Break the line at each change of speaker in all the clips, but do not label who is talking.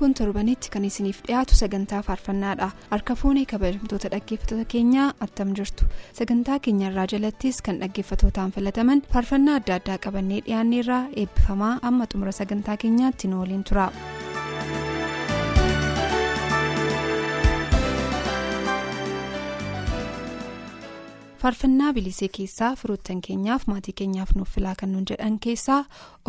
Kun torbanitti kan isiniif dhiyaatu sagantaa faarfannaadha harka fuunee kabajamtoota dhaggeeffattoota keenyaa attam jirtu sagantaa keenyarraa jalattis kan dhaggeeffattootaan filataman faarfannaa adda addaa qabannee dhiyaanneerraa eebbifamaa amma xumura sagantaa keenyaatti nu waliin tura. Faarfannaa bilisee keessaa firoottan keenyaaf maatii keenyaaf nuuf filaa kan nuun jedhan keessaa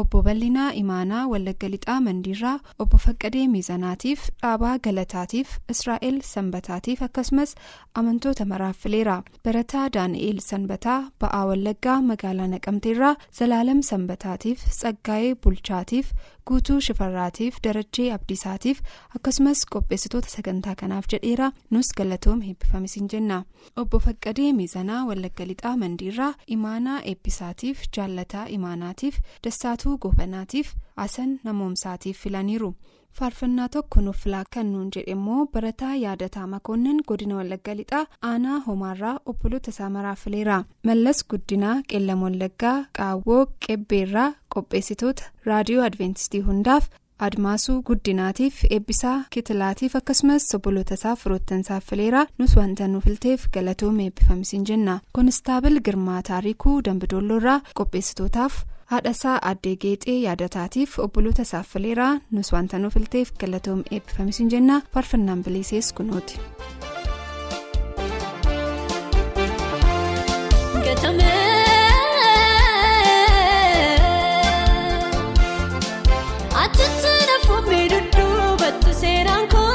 obbo bal'inaa imaanaa wallagga lixaa mandiirraa obbo faqqadee miizanaatiif dhaabaa galataatiif israa'el sanbataatiif akkasumas amantoota maraaf fileera barataa daani'eel sanbataa ba'aa wallaggaa magaalaa naqamteerraa zalaalam sanbataatiif tsaggaa'ee bulchaatiif guutuu shifarraatiif darajjee abdiisaatiif akkasumas qopheessitoota sagantaa kanaaf jedheera nus galatoom heebbifamisiin jenna obbo faqqadee miizanaa wallagga lixaa mandiirraa imaanaa eebbisaatiif jaallataa imaanaatiif dassaatuu goobanaatiif asan namoomsaatiif filaniiru faarfannaa tokko nuuf filaa kan nuun jedhe immoo barataa yaadataa makoonnin godina wallagga lixaa aanaa homaarraa obboloota isaa maraaf fileera mallas guddinaa qeellam wallaggaa qaawwoo qebbeerraa qopheessitoota raadiyoo adventistii hundaaf admaasuu guddinaatiif eebbisaa kitilaatiif akkasumas obboloota isaa firoottansaaf fileera nus wanta nu filteef galatoome eebbifamisiin jenna. Koonistaabil girmaa taarikuu dambidoolloorraa qopheessitootaaf haadhasaa addee geexee yaadataatiif obboloota isaaf fileeraa nus wanta nu filteef galatoome eebbifamisiin jenna faarfannaan bilisees kunooti.
Atitti nafuun miidhagduu batti seenaan koo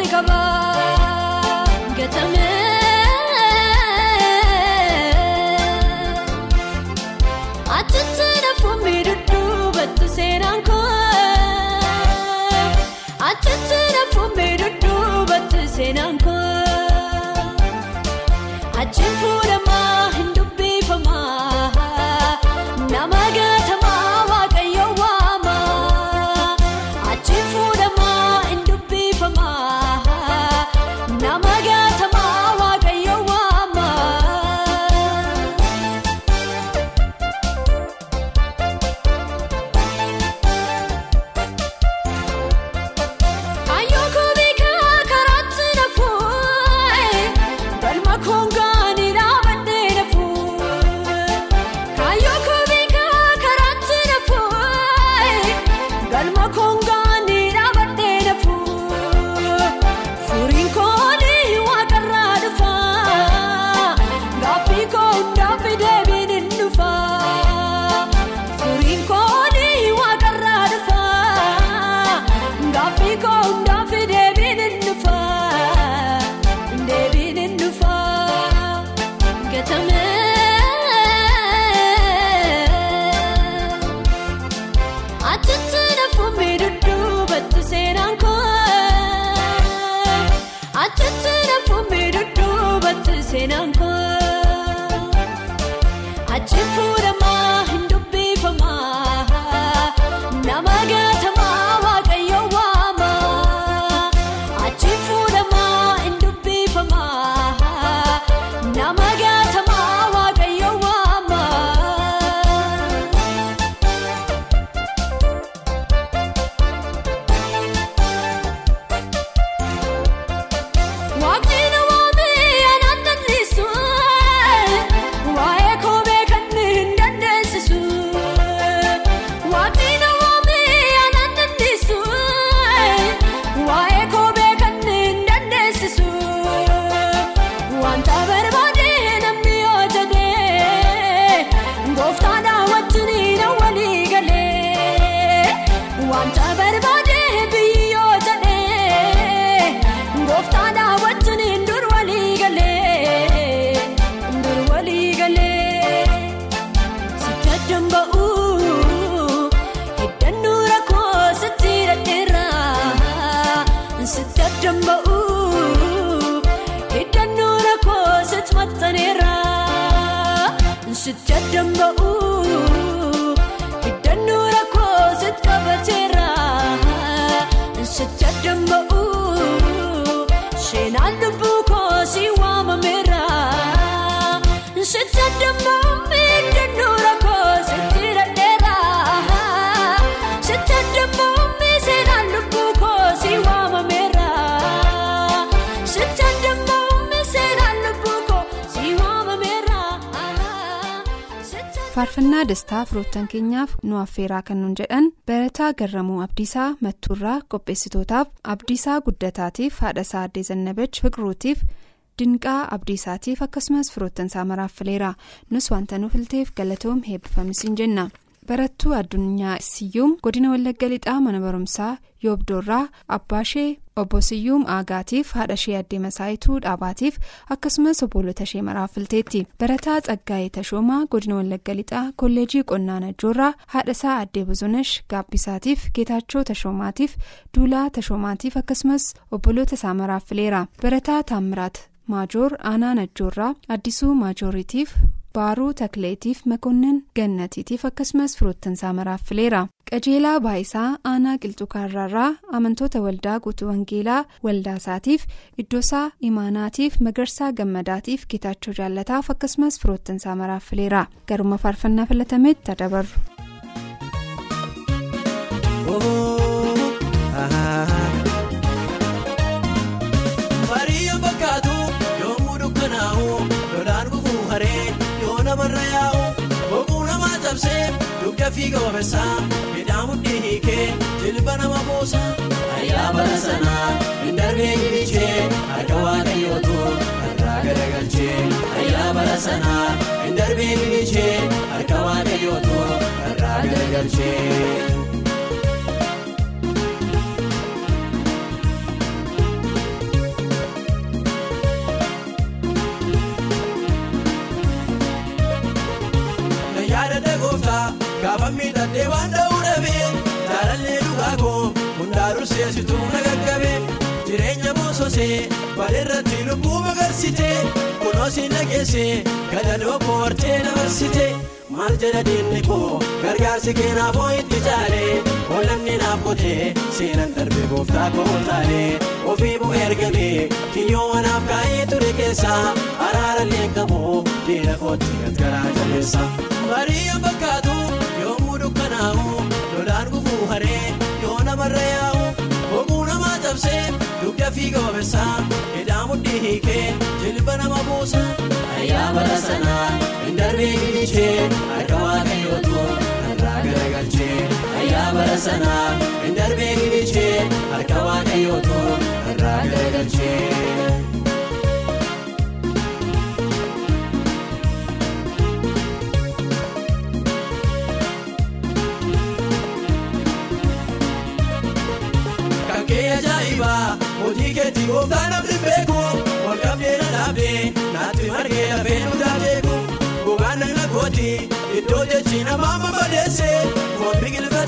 Tole qaba. Gatamee. Atitti nafuun miidhagduu batti seenaan koo Atitti nafuun miidhagduu batti seenaan koo Achiin fuudhamaa
faarfannaa dastaa firoottan keenyaaf nu affeeraa kan nuun jedhan barataa garramuu abdiisaa mattuurraa qopheessitootaaf abdiisaa guddataatiif haadhasaa addee zannabach fiqiruutiif dinqaa abdiisaatiif akkasumas firoottan isaa maraaf fileera nus wanta nu filteef galatoom heebbifamisiin jenna. Barattuu addunyaa siyyuum godina wallagga lixaa mana barumsaa yoobdoorraa abbaashee obbo siyyuum aagaatiif haadha ishee addee masaayituu dhaabaatiif akkasumas obbolota ishee maraaf filteetti. Barataa tsaggaa'ee tashoomaa godina wallagga lixaa kolleejii qonnaa najjoorraa haadha isaa addee buzunash gaabbisaatiif geetaachoo tashoomaatiif duulaa tashoomaatiif akkasumas obboloota isaa maraaf fileera barataa taammiraat maajoor aanaa najjoorraa addisuu maajooritiif baaruu takleetiif makoonnan gannatiitiif akkasumas firoottan isaa maraaf fileera qajeelaa baayisaa aanaa qilxukaarraarraa amantoota waldaa guutuu wangeelaa waldaasaatiif iddoosaa imaanaatiif magarsaa gammadaatiif geetaachoo jaallataaf akkasumas firoottan isaa maraaf fileera garuma faarfannaa filatametti dabarru.
Cabsee dugda fiiga wabessaa midhaan mudhii hiikee jilba nama buusa ayyaa bara sanaa hin darbee gilichee harka waaqayyootu irraa garagalchee ayyaa bara sanaa hin darbee gilichee harka waaqayyootu irraa garagalchee. Bareerratti lubbuu magarsitee kunoo siin dhageessee gadadoo koo hortee dabarsite maal jedha diinni koo gargaarsi keenaaf hoo itti caalee oollanni naaf qotee seenan darbee gooftaa koo taalee ofii bu'ee ergamee kiyyoo wanaaf kaa'ee ture keessaa araarallee qabu diina kootti garaa jabeessa. Baadiyyaa fakkaatu yommuu dukkanaa'u lolaan gufuu haree yoo namarra yaa'u cabsee dugda fiiga wabessaa hidhaa mudhii hiikee jilba nama buusa ayyaa bara sanaa hin darbee gilichee harka waaqayyootu irraa garagalchee ayyaa bara sanaa hin darbee gilichee harka waaqayyootu irraa garagalchee.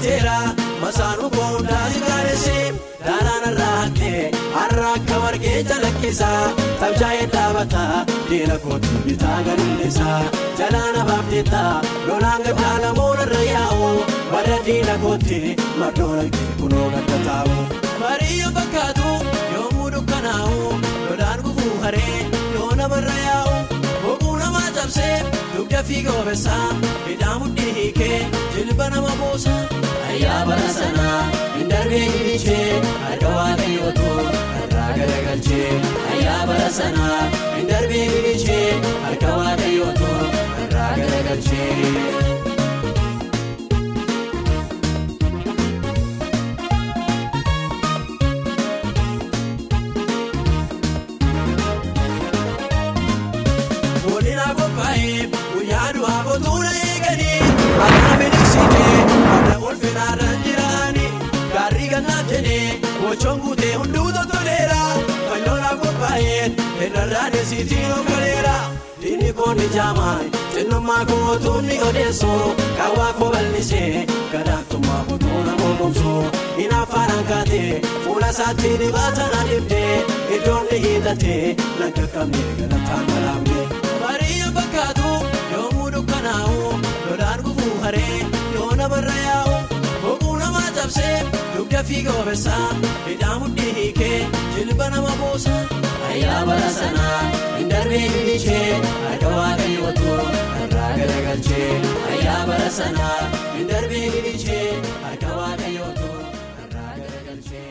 Biqilfateera masaanuu koo hundaasi gaadesse daaraan har'a akka margee calaqqisaa tabshaa'ee dhaabata diina kooti bitaa gadulleessa jalaana baafteetta lolaan gaddaa lamuun irra yaa'u bara diina kooti maddoona kunoo gadda taa'u. Baadiyyaa fakkaatu yommuu dukkanaa'u lolaan gufuu haree yoo namarra yaa'u boquu namaa cabsee dugda fiiga wabessaa hidhaa mudhii jilba nama buusa ayyaa bara sanaa hin darbee gilichee harka waaqayyootu irraa garagalchee ayyaa bara sanaa hin darbee gilichee harka waaqayyootu irraa garagalchee. Jaamaan xinnummaa kootuun ni odeessu kaawwaa koo bal'isee gadaaktummaa kootuuna moomomsu hin afaan kaatee fuula isaatti dibaatan adibdee iddoon ni hiixatee laga qabnee galataan galaamne. Baadiyyaa fakkaatu yommuu dukkanaa'u lolaan gufuu haree yoo namarra yaa'u cabsee dugda fiiga obeessaa hidhaa mudhii hiikee jilba nama buusa ayyaa bara sanaa hin darbee bilichee harka waaqayyootu irraa garagalchee ayyaa bara sanaa hin darbee bilichee harka waaqayyootu irraa garagalchee.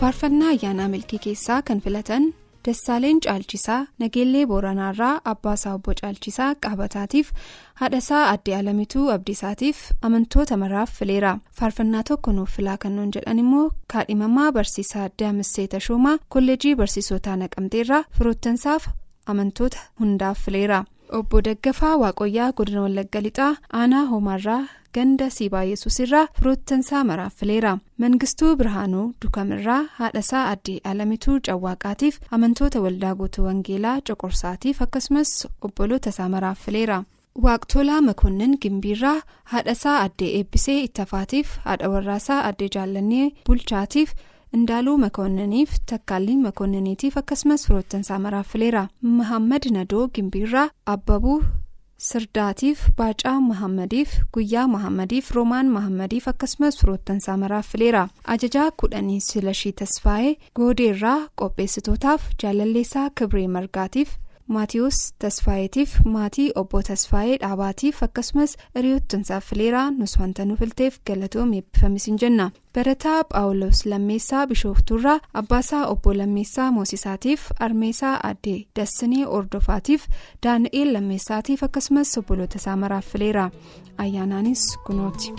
faarfannaa ayyaanaa milkii keessaa kan filatan dassaaleen caalchisaa nageellee booranaarraa abbaasaa obbo caalchisaa qaabataatiif haadhasaa addee alamituu abdiisaatiif amantoota maraaf fileera. Faarfannaa tokko nuuf filaa kan nuun jedhan immoo kaadhimamaa barsiisaa addee amissee tashoomaa kolleejii barsiisotaa naqamteerraa firoottansaaf amantoota hundaaf fileera. Obbo daggafaa waaqoyyaa godina wallagga lixaa aanaa hoomaarraa ganda siibaa yesuusirraa firoottansaa maraaf fileera mangistuu birhaanuu dukamirraa haadhasaa addee alamituu cawwaaqaatiif amantoota waldaa guutuu wangeelaa coqorsaatiif akkasumas obboloota isaa maraaf fileera waaqtolaa makoonnin gimbiirraa haadhasaa addee eebbisee ittafaatiif haadha warraasaa addee jaallannee bulchaatiif indaaluu makoonniniif takkaalliin makoonniniitiif akkasumas firoottansaa maraaf fileera mahammad nadoo gimbiirraa abbabuu. Sirdaatiif baacaa mahammadiif guyyaa mahammadiif roomaan mahammadiif akkasumas firoottansaa maraaf fileera. Ajajaa kudhanii silashii tasfaa'ee goodeerraa qopheessitootaaf jaalalleessaa kibree margaatiif maatiyoos tasfaayeetiif maatii obbo tasfaayee dhaabaatiif akkasumas hiriyoottansaaf fileeraa nus wanta nu filteef galatoom eebbifamisiin jenna barataa phaawulos lammeessaa bishooftuurraa abbaasaa obbo lammeessaa moosisaatiif armeesaa addee dassinee ordofaatiif daani'eel lammeessaatiif akkasumas obboloota isaa maraaf fileera ayyaanaanis kunooti.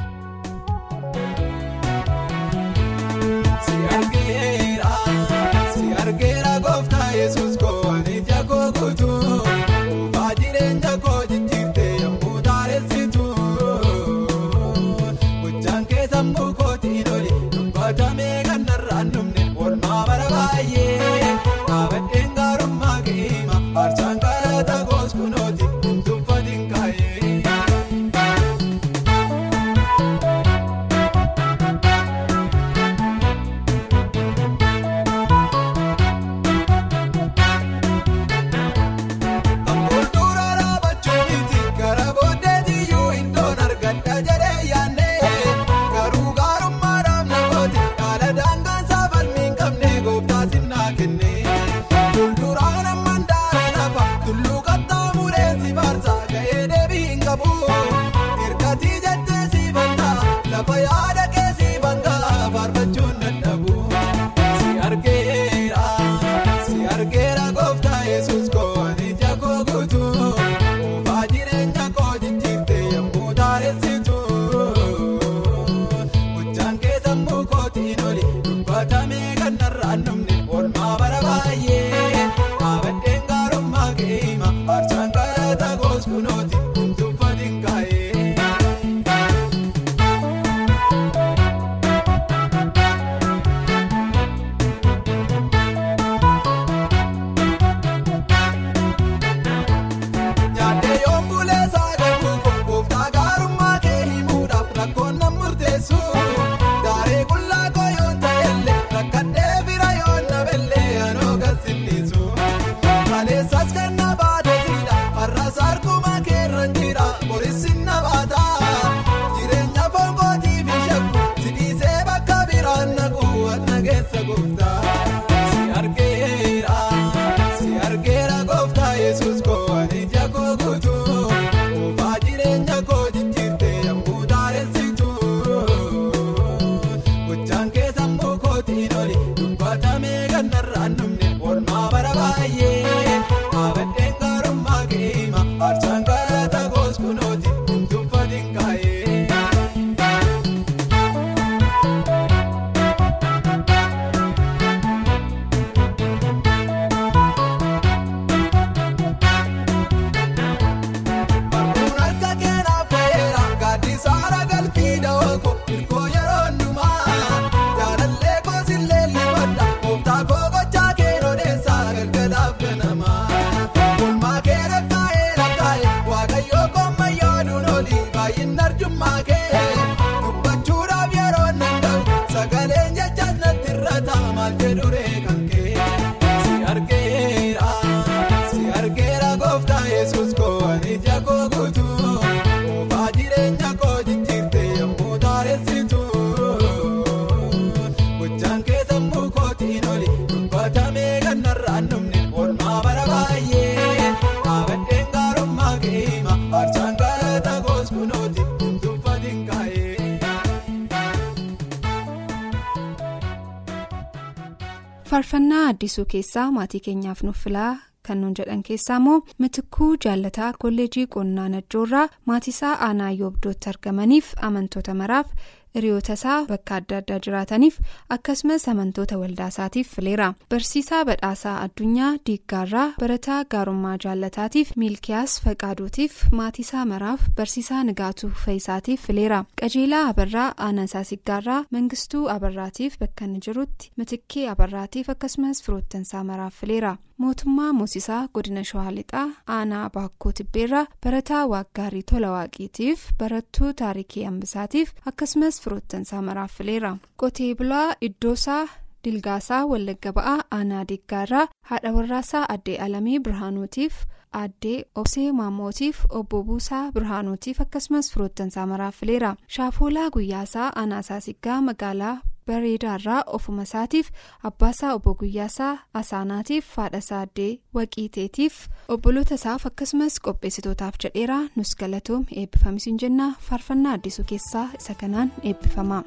Faarfannaa addisuu keessaa maatii keenyaaf nuuf filaa kan nuun jedhan keessaa immoo mitikkuu jaalataa kolleejii qonnaa najjoorraa maatiisaa aanaa yoobdootti argamaniif amantoota maraaf hiriyoota isaa bakka adda addaa jiraataniif akkasumas amantoota waldaasaatiif fileera barsiisaa badhaasaa addunyaa diiggaarraa barataa gaarummaa jaalataatiif miilkiyaas faqaaduutiif maatiisaa maraaf barsiisaa nigaatuu faayisaatiif fileera qajeelaa abarraa aanaasaa siggaarraa mangistuu abarraatiif bakka inni jirutti mitikkee abarraatiif akkasumas firoottansaa maraaf fileera. Mootummaa moosisaa godina shawaa lixaa aanaa baakkoo tibbeerraa barataa waaggaarii tola waaqiitiif barattuu taarikii hambisaatiif akkasumas firoottansaa maraaf fileera qotee bulaa iddoosaa dilgaasaa wallagga ba'aa aanaa diggaarraa haadha warraasaa addee alamii birhaanuutiif addee obsee maamootiif obbo buusaa birhaanuutiif akkasumas firoottansaa maraaf fileera shaafoolaa guyyaasaa aanaasaa siggaa magaalaa. Bareedaarraa ofuma isaatiif abbaasaa obbo guyyaasaa asaanaatiif haadhasaa addee waqiiteetiif obboloota isaaf akkasumas qopheessitootaaf jedheera nus galatoom eebbifamisiin jenna faarfannaa addisuu keessaa isa kanaan eebbifama.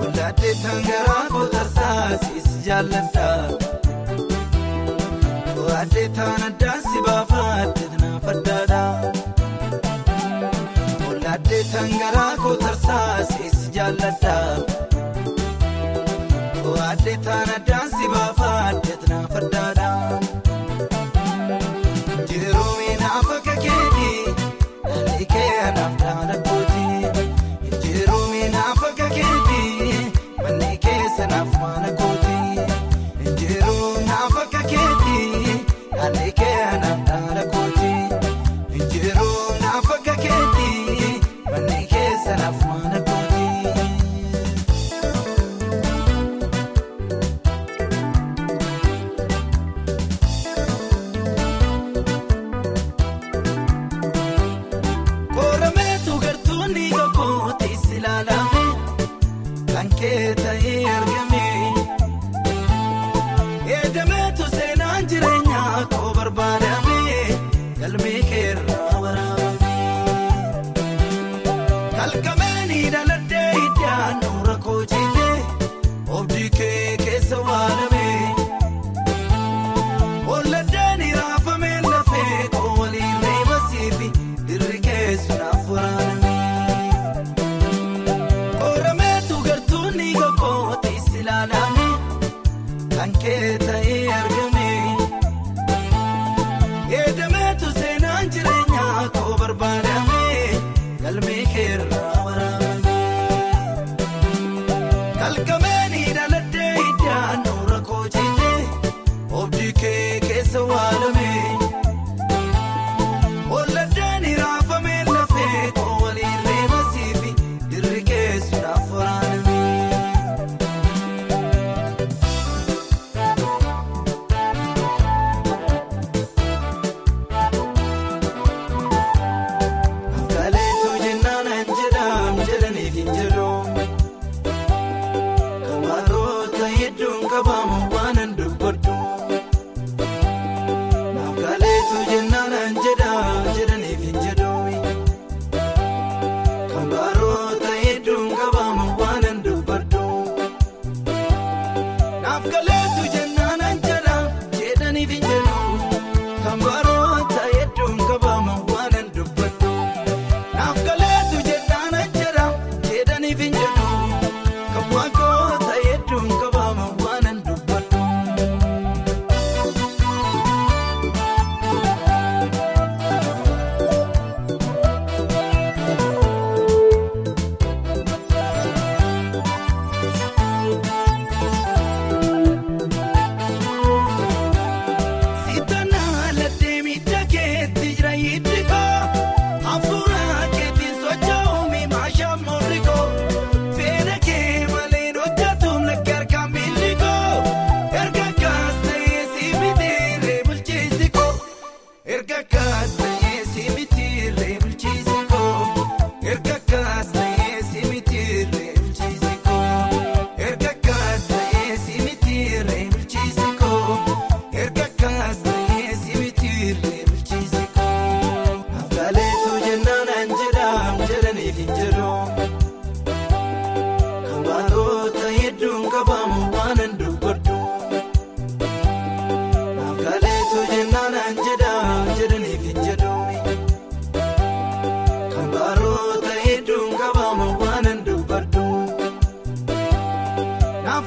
Waldaaddee tangaraa kootarsaas jaalladha. Waaddee taan addaa si baafaatti naaf addaadha. Tangaraa kootarsaas jaalladha. Kee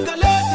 naaf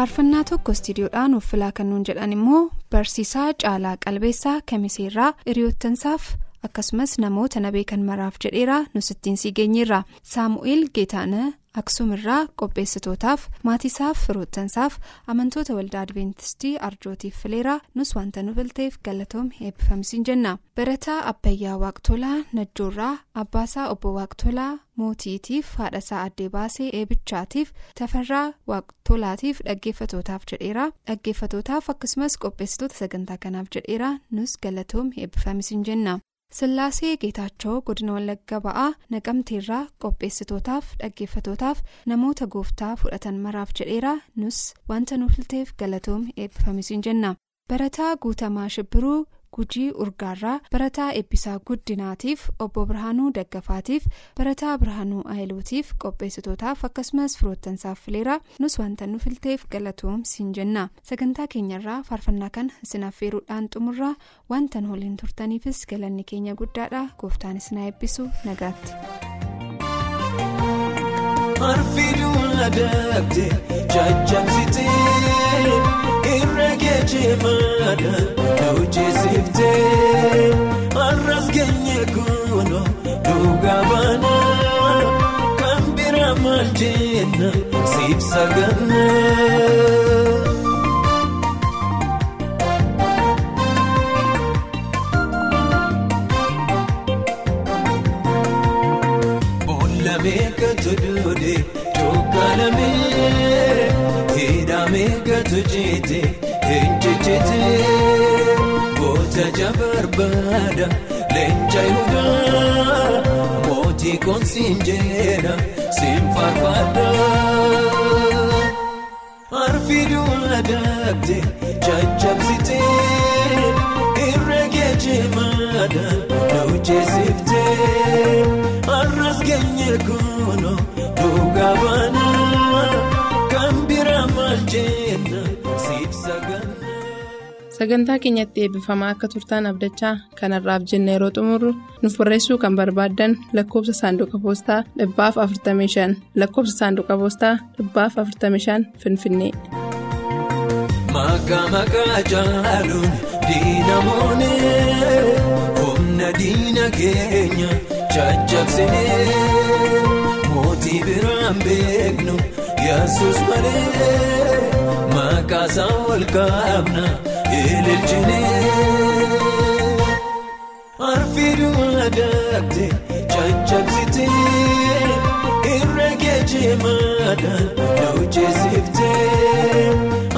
faarfannaa tokko istiidiyoodhaan uffilaa kan nuun jedhan immoo barsiisaa caalaa qalbeessaa kamiseerraa hiriyoottansaaf akkasumas namoota na beekan maraaf jedheera nus ittiin sii geenyeerra. Saamu'eel geetaana aksuumirraa qopheessitootaaf maatiisaaf firoottansaaf amantoota waldaa adventistii arjootiif fileera nus wanta nu bilteef galatoom eebbifamsiin jenna barataa abbayyaa waaqtolaa najjoorraa abbaasaa obbo waaqtolaa mootiitiif haadhasaa addee baasee eebichaatiif tafarraa waaqtolaatiif dhaggeeffatootaaf jedheera dhaggeeffatootaaf akkasumas qopheessitoota sagantaa kanaaf jedheera nus galatoom eebbifamsiin jenna. Sillaasee Geetaachoo godina Wallagga ba'aa naqamteerraa qopheessitootaaf dhaggeeffatootaaf namoota gooftaa fudhatan maraaf jedheera nus wanta nu filteef galatoom eebbifamisiin jenna. Barataa Guutamaa Shibbiruu Gujii Urgaarraa Barataa Eebbisaa Guddinaatiif Obbo Birhaanuu Daggafaatiif Barataa Birhaanuu Ayiluutiif qopheessitootaaf akkasumas firoottansaaf fileera nus wanta nu filteef galatoom siin jenna. Sagantaa keenyarraa faarfannaa kana isin affeeruudhaan xumurraa wanta nu waliin turtaniifis galanni keenya guddaadha gooftaanis na eebbisu nagaatti.
Jajjabsitee irra geejimaadhaan hojjeesiftee arras geenye kunoo dhugaa baanaa kan bira maal jenna siif sagannaa. Eenjejjetee goota jabarbaada leenca yuudaa mootii koonsiin jeena siin faarfaadha. Arfiiduun adabde jajjabsitee irra geejimaadhaan hojjeesiftee arras geenye kunoo
Sagantaa keenyatti eebbifamaa akka turtaan abdachaa kanarraaf jenna yeroo xumurru nuuf barreessuu kan barbaaddan lakkoofsa saanduqa poostaa dhibbaaf 45 lakkoofsa saanduqa poostaa dhibbaaf 45 finfinnee.
Yesus malee maqaa isaa ol kaabna ililchinee. Arfiiduun adabde jajjabsitee irra geejimaadhaan hojjeesiftee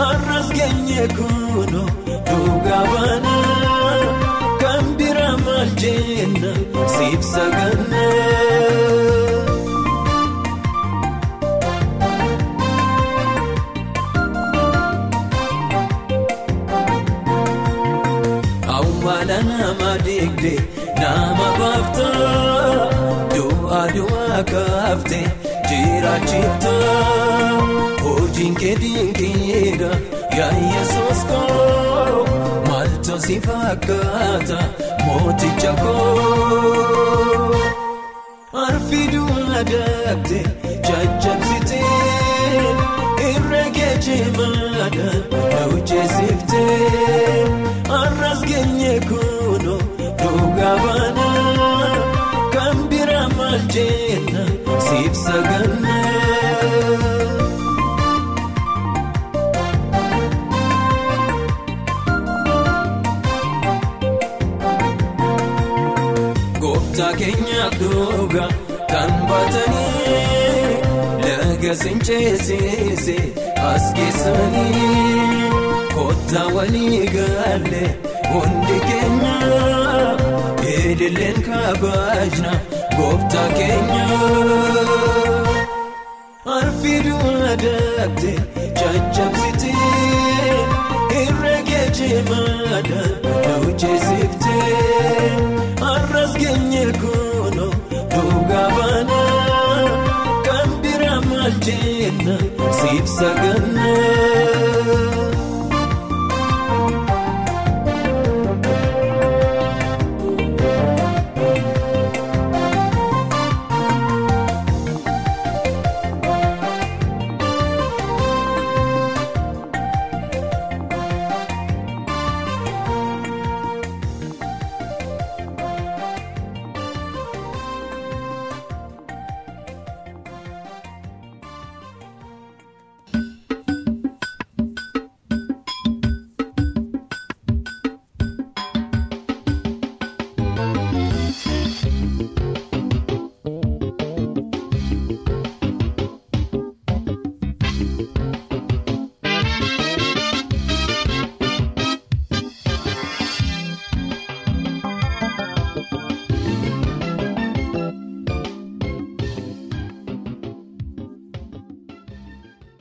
arras geenye kunoo dhugaa baanaa kan bira maal jenna siif sagannaa. Jiraachifta hojiin kee dinqiidha yaa yesus koo maaltu si fakkaata mooticha koo. Arfiiduun adabde jajjabsitee irra geejimaadhaan hojjeesiftee arras geenye kunoo dhugaa baanaa kan bira maal jenna siif sagannaa. Kan baatanii laga sincheessise as keessanii kottaa walii galee hundi keenya eedilleen kabaajna gooftaa keenya. arfiduu adaabte caccabsite irra geejimaadhaan hojjeessifte arras geenye kuno dhugaa baana jennaan siif saganaa.